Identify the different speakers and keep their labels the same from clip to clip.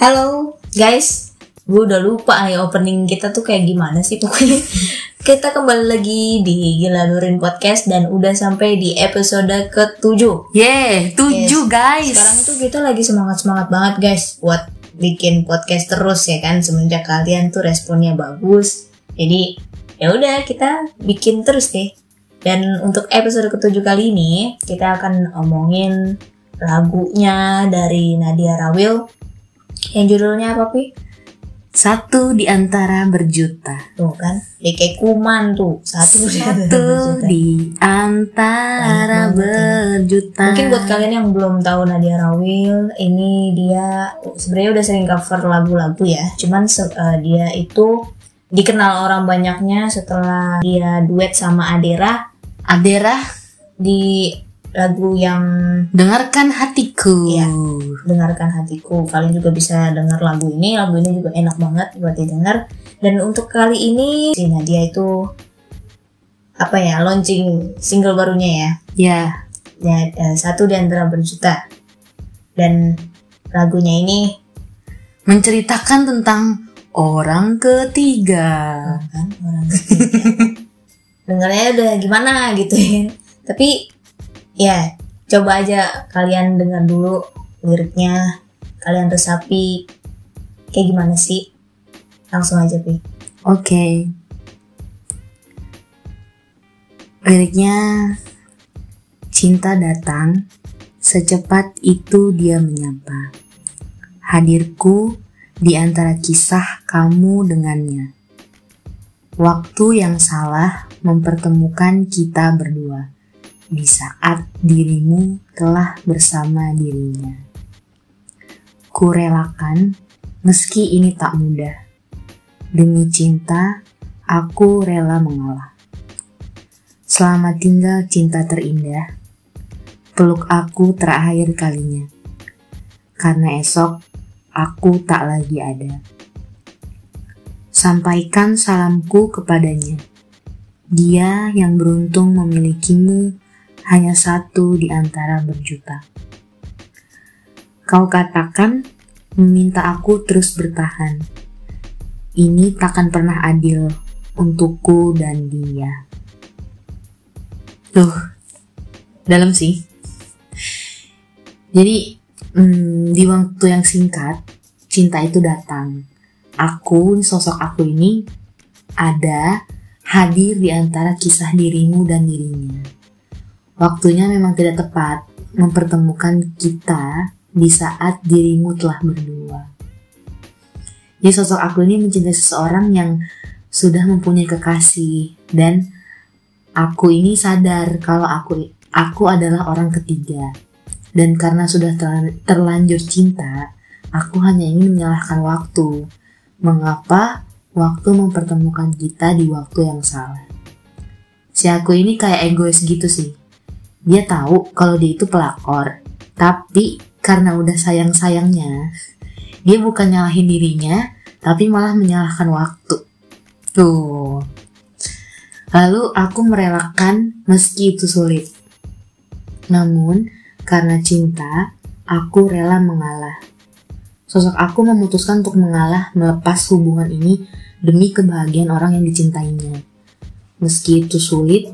Speaker 1: Halo guys, gue udah lupa nih opening kita tuh kayak gimana sih pokoknya. Kita kembali lagi di Gila Nurin Podcast dan udah sampai di episode ke-7.
Speaker 2: Yeay, tujuh guys.
Speaker 1: Sekarang tuh kita lagi semangat-semangat banget guys buat bikin podcast terus ya kan semenjak kalian tuh responnya bagus. Jadi ya udah kita bikin terus deh. Dan untuk episode ketujuh kali ini kita akan ngomongin lagunya dari Nadia Rawil yang judulnya apa Pi?
Speaker 2: Satu di antara berjuta.
Speaker 1: Tuh kan, dia kayak kuman tuh satu, di antara
Speaker 2: Satu
Speaker 1: berjuta.
Speaker 2: di antara
Speaker 1: banget
Speaker 2: berjuta.
Speaker 1: Mungkin buat kalian yang belum tahu Nadia Rawil, ini dia sebenarnya udah sering cover lagu-lagu ya. Cuman eh, dia itu dikenal orang banyaknya setelah dia duet sama Adera
Speaker 2: Adera,
Speaker 1: di lagu yang
Speaker 2: dengarkan hatiku.
Speaker 1: Iya. dengarkan hatiku. Kalian juga bisa dengar lagu ini. Lagu ini juga enak banget buat didengar. Dan untuk kali ini si Nadia itu apa ya launching single barunya ya.
Speaker 2: Ya,
Speaker 1: ya eh, satu di antara berjuta dan lagunya ini
Speaker 2: menceritakan tentang orang ketiga.
Speaker 1: kan orang ketiga dengarnya udah gimana gitu ya tapi ya coba aja kalian dengar dulu liriknya kalian resapi kayak gimana sih langsung aja pi
Speaker 2: Oke. Liriknya Cinta datang secepat itu dia menyapa. Hadirku di antara kisah kamu dengannya. Waktu yang salah mempertemukan kita berdua di saat dirimu telah bersama dirinya. Kurelakan meski ini tak mudah. Demi cinta, aku rela mengalah. Selamat tinggal cinta terindah. Peluk aku terakhir kalinya. Karena esok aku tak lagi ada. Sampaikan salamku kepadanya. Dia yang beruntung memilikimu hanya satu di antara berjuta. Kau katakan meminta aku terus bertahan. Ini takkan pernah adil untukku dan dia. Tuh, dalam sih. Jadi, hmm, di waktu yang singkat, cinta itu datang. Aku, sosok aku ini, ada hadir di antara kisah dirimu dan dirinya. Waktunya memang tidak tepat mempertemukan kita di saat dirimu telah berdua. Jadi sosok aku ini mencintai seseorang yang sudah mempunyai kekasih dan aku ini sadar kalau aku aku adalah orang ketiga dan karena sudah terlan- terlanjur cinta, aku hanya ingin menyalahkan waktu. Mengapa waktu mempertemukan kita di waktu yang salah? Si aku ini kayak egois gitu sih. Dia tahu kalau dia itu pelakor, tapi karena udah sayang-sayangnya, dia bukan nyalahin dirinya, tapi malah menyalahkan waktu. Tuh. Lalu aku merelakan meski itu sulit. Namun, karena cinta, aku rela mengalah. Sosok aku memutuskan untuk mengalah melepas hubungan ini demi kebahagiaan orang yang dicintainya. Meski itu sulit,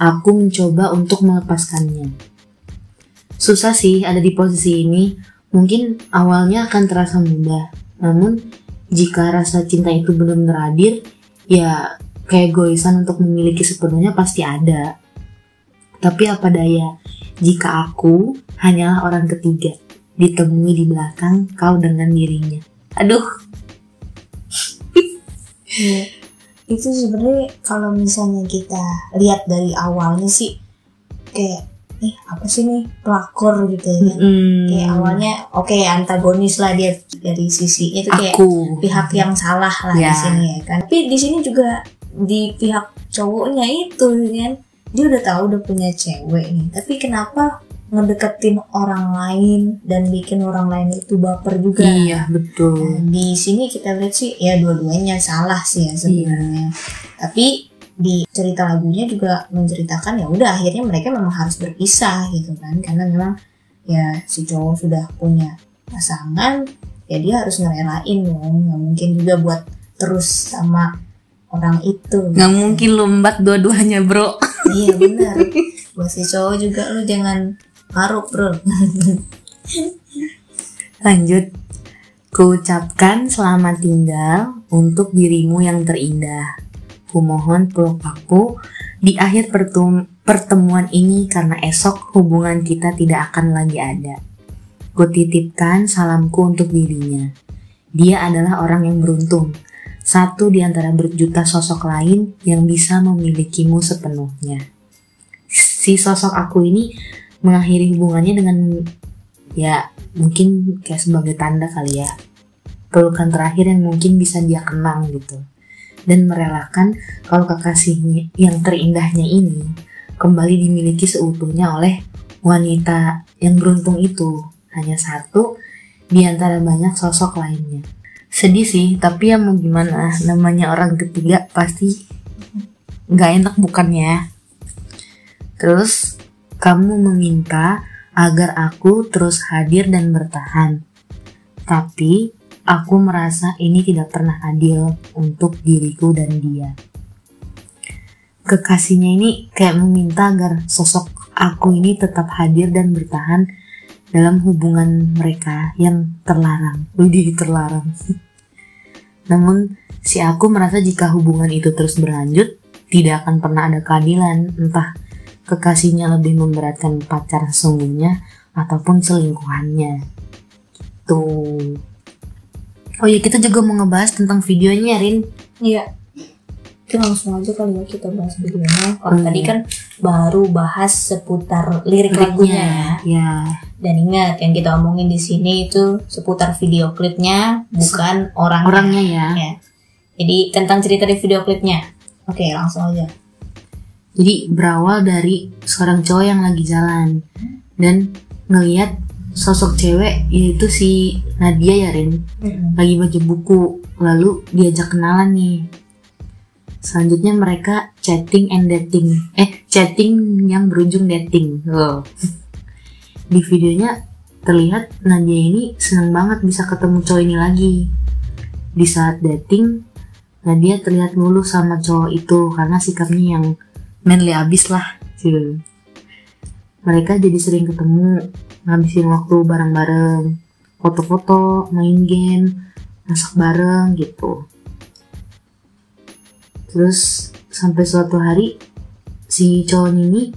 Speaker 2: aku mencoba untuk melepaskannya. Susah sih ada di posisi ini, mungkin awalnya akan terasa mudah. Namun, jika rasa cinta itu benar-benar hadir, ya keegoisan untuk memiliki sepenuhnya pasti ada. Tapi apa daya, jika aku hanyalah orang ketiga, ditemui di belakang kau dengan dirinya. Aduh,
Speaker 1: Iya. Itu sebenarnya kalau misalnya kita lihat dari awalnya sih kayak eh apa sih nih pelakor gitu ya. Kan?
Speaker 2: mm,
Speaker 1: kayak awalnya oke antagonis lah dia dari sisi itu kayak
Speaker 2: aku.
Speaker 1: pihak yang salah lah di
Speaker 2: Ya.
Speaker 1: sini ya kan. Tapi di sini juga di pihak cowoknya itu kan dia udah tahu udah punya cewek nih. Tapi kenapa ngedeketin orang lain dan bikin orang lain itu baper juga.
Speaker 2: Iya betul.
Speaker 1: Nah, di sini kita lihat sih ya dua-duanya salah sih ya sebenarnya. Tapi di cerita lagunya juga menceritakan ya udah akhirnya mereka memang harus berpisah gitu kan. Karena memang ya si cowok sudah punya pasangan ya dia harus ngerelain dong. Nggak mungkin juga buat terus sama orang itu.
Speaker 2: Nggak mungkin lombat dua-duanya bro.
Speaker 1: Iya benar. Buat si cowok juga lu jangan maruk bro
Speaker 2: lanjut Kuucapkan selamat tinggal untuk dirimu yang terindah. Kumohon peluk aku di akhir pertemuan ini karena esok hubungan kita tidak akan lagi ada. Kutitipkan salamku untuk dirinya. Dia adalah orang yang beruntung, satu di antara berjuta sosok lain yang bisa memilikimu sepenuhnya. Si sosok aku ini mengakhiri hubungannya dengan ya mungkin kayak sebagai tanda kali ya pelukan terakhir yang mungkin bisa dia kenang gitu. Dan merelakan kalau kekasihnya yang terindahnya ini kembali dimiliki seutuhnya oleh wanita yang beruntung itu. Hanya satu di antara banyak sosok lainnya. Sedih sih tapi ya mau gimana namanya orang ketiga pasti nggak enak bukannya. Terus kamu meminta agar aku terus hadir dan bertahan. Tapi aku merasa ini tidak pernah adil untuk diriku dan dia. Kekasihnya ini kayak meminta agar sosok aku ini tetap hadir dan bertahan dalam hubungan mereka yang terlarang. Widih terlarang. Namun si aku merasa jika hubungan itu terus berlanjut, tidak akan pernah ada keadilan, entah kekasihnya lebih memberatkan pacar sesungguhnya ataupun selingkuhannya. Gitu. Oh ya kita juga mau ngebahas tentang videonya Rin.
Speaker 1: iya itu langsung aja kali ya kita bahas videonya kalau
Speaker 2: Hmm.
Speaker 1: tadi kan baru bahas seputar lirik lagunya ya
Speaker 2: Ya.
Speaker 1: dan ingat yang kita omongin di sini itu seputar video klipnya bukan orangnya
Speaker 2: Orangnya ya.
Speaker 1: Ya. jadi tentang cerita di video klipnya oke langsung aja
Speaker 2: Jadi berawal dari seorang cowok yang lagi jalan. Dan ngelihat sosok cewek yaitu si Nadia ya Rin. Lagi baca buku. Lalu diajak kenalan nih. Selanjutnya mereka chatting and dating. Eh chatting yang berujung dating. Loh. Di videonya terlihat Nadia ini senang banget bisa ketemu cowok ini lagi. Di saat dating Nadia terlihat luluh sama cowok itu karena sikapnya yang manly abis lah. Gitu. mereka jadi sering ketemu ngabisin waktu bareng-bareng foto-foto main game masak bareng gitu. Terus sampai suatu hari si cowok ini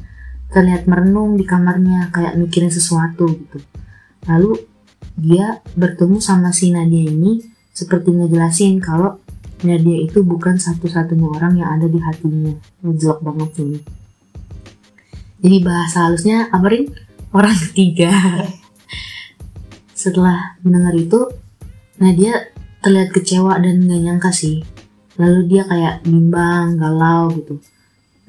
Speaker 2: terlihat merenung di kamarnya kayak mikirin sesuatu gitu. Lalu dia bertemu sama si Nadia ini seperti ngejelasin kalau Nadia itu bukan satu-satunya orang yang ada di hatinya. Ngejelek banget sih. Jadi bahasa halusnya apa Rin? orang ketiga. Setelah mendengar itu Nadia terlihat kecewa dan gak nyangka sih. Lalu dia kayak bimbang galau gitu.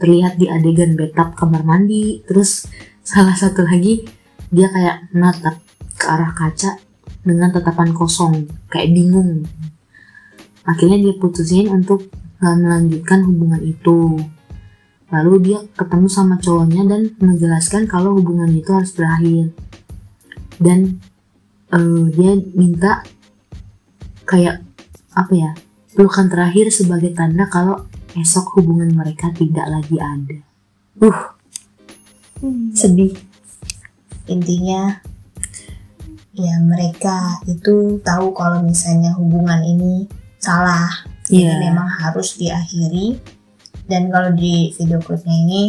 Speaker 2: Terlihat di adegan bathtub kamar mandi. Terus salah satu lagi dia kayak menatap ke arah kaca dengan tatapan kosong kayak bingung akhirnya dia putusin untuk gak melanjutkan hubungan itu. Lalu dia ketemu sama cowoknya dan menjelaskan kalau hubungan itu harus berakhir. Dan eh, dia minta kayak apa ya pelukan terakhir sebagai tanda kalau esok hubungan mereka tidak lagi ada. Uh.
Speaker 1: Sedih. Intinya ya mereka itu tahu kalau misalnya hubungan ini salah
Speaker 2: Iya.
Speaker 1: jadi memang harus diakhiri dan kalau di video klipnya ini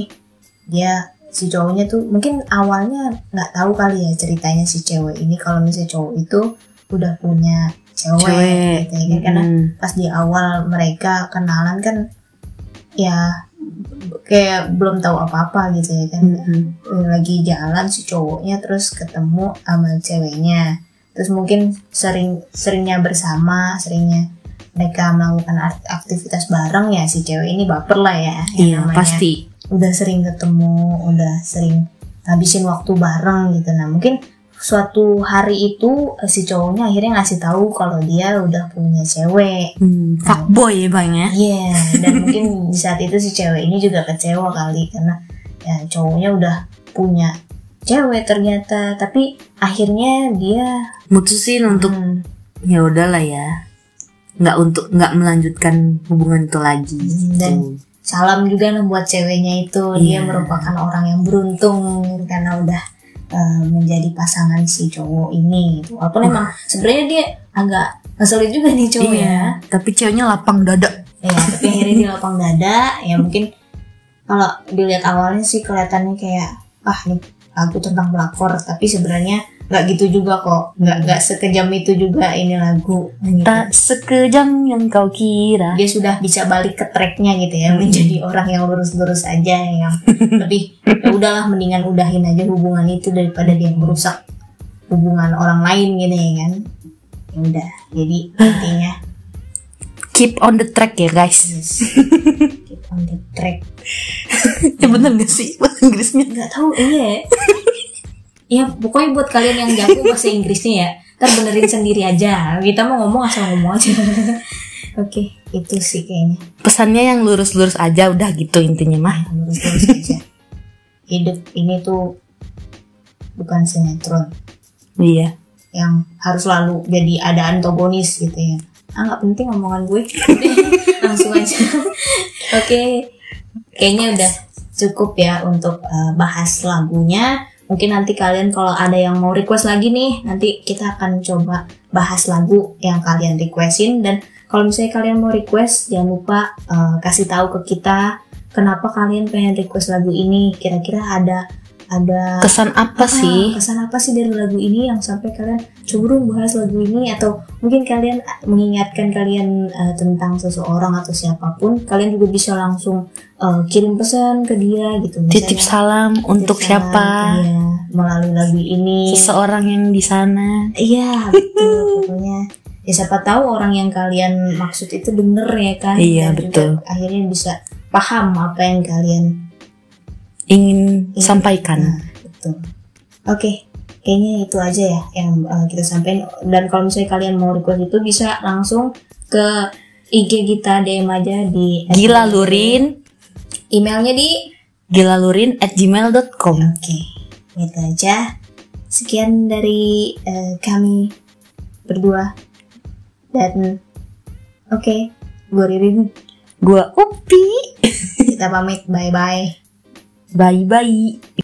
Speaker 1: dia si cowoknya tuh mungkin awalnya nggak tahu kali ya ceritanya si cewek ini kalau misalnya cowok itu udah punya cewek,
Speaker 2: cewek
Speaker 1: gitu ya kan. karena
Speaker 2: Mm.
Speaker 1: pas di awal mereka kenalan kan ya kayak belum tahu apa-apa gitu ya kan
Speaker 2: Mm-mm.
Speaker 1: lagi jalan si cowoknya terus ketemu sama ceweknya terus mungkin sering seringnya bersama seringnya mereka melakukan aktivitas bareng ya si cewek ini baper lah ya.
Speaker 2: Iya
Speaker 1: namanya
Speaker 2: pasti.
Speaker 1: Udah sering ketemu udah sering habisin waktu bareng gitu. Nah mungkin suatu hari itu eh, si cowoknya akhirnya ngasih tahu kalau dia udah punya cewek.
Speaker 2: Hmm, fuckboy ya bang ya?
Speaker 1: Iya, dan mungkin di saat itu si cewek ini juga kecewa kali karena ya cowoknya udah punya cewek ternyata, tapi akhirnya dia
Speaker 2: mutusin untuk
Speaker 1: hmm,
Speaker 2: ya udahlah ya nggak untuk nggak melanjutkan hubungan itu lagi
Speaker 1: Hmm,
Speaker 2: gitu.
Speaker 1: dan salam juga nih buat ceweknya itu dia
Speaker 2: Iya.
Speaker 1: merupakan orang yang beruntung karena udah eh, menjadi pasangan si cowok ini gitu. walaupun emang sebenarnya dia agak ngeselin juga nih cowok ya
Speaker 2: iya tapi ceweknya lapang dada
Speaker 1: ya tapi akhirnya dia lapang dada ya mungkin kalau dilihat awalnya sih kelihatannya kayak ah ini lagu tentang pelakor tapi sebenarnya nggak gitu juga kok. Nggak nggak sekejam itu juga ini lagu. Gitu.
Speaker 2: tak sekejam yang kau kira.
Speaker 1: Dia sudah bisa balik ke tracknya gitu ya menjadi orang yang lurus-lurus aja yang lebih ya udahlah mendingan udahin aja hubungan itu daripada dia merusak hubungan orang lain gitu ya kan. Ya udah jadi intinya
Speaker 2: keep on the track ya guys.
Speaker 1: Yes, keep on the track.
Speaker 2: Ya bener gak sih? Bahasa Inggrisnya.
Speaker 1: Nggak tahu iya ya. ya pokoknya buat kalian yang jago bahasa Inggrisnya ya ntar benerin sendiri aja. Kita mau ngomong asal ngomong aja. Oke itu sih kayaknya.
Speaker 2: Pesannya yang lurus-lurus aja udah gitu intinya mah.
Speaker 1: Lurus-lurus aja. Hidup ini tuh bukan sinetron.
Speaker 2: Iya.
Speaker 1: Yang harus selalu jadi ada antagonis gitu ya. Ah nggak penting omongan gue. Langsung aja. Oke. Kayaknya udah cukup ya untuk eh, bahas lagunya mungkin nanti kalian kalau ada yang mau request lagi nih nanti kita akan coba bahas lagu yang kalian requestin. Dan kalau misalnya kalian mau request jangan lupa eh, kasih tahu ke kita kenapa kalian pengen request lagu ini. Kira-kira ada ada
Speaker 2: kesan apa
Speaker 1: Ah,
Speaker 2: sih?
Speaker 1: kesan apa sih dari lagu ini yang sampai kalian cemburu bahas lagu ini? Atau mungkin kalian mengingatkan kalian eh, tentang seseorang atau siapa pun kalian juga bisa langsung eh, kirim pesan ke dia gitu
Speaker 2: titip salam untuk
Speaker 1: titip salam
Speaker 2: siapa
Speaker 1: dia melalui lagu ini
Speaker 2: seseorang yang di sana
Speaker 1: iya betul pokoknya ya siapa tahu orang yang kalian maksud itu denger ya kan
Speaker 2: Iya,
Speaker 1: Dan juga
Speaker 2: betul.
Speaker 1: akhirnya bisa paham apa yang kalian
Speaker 2: ingin
Speaker 1: Iya.
Speaker 2: sampaikan
Speaker 1: Nah, betul. Oke, kayaknya itu aja ya yang uh, kita sampaikan. Dan kalau misalnya kalian mau request itu bisa langsung ke IG kita DM aja di
Speaker 2: gila lurin
Speaker 1: Emailnya di
Speaker 2: gilalurin at gmail.com
Speaker 1: Oke, itu aja. Sekian dari uh, kami berdua. Dan oke, gue Ririn.
Speaker 2: gua upi
Speaker 1: Kita pamit. Bye bye.
Speaker 2: bye bye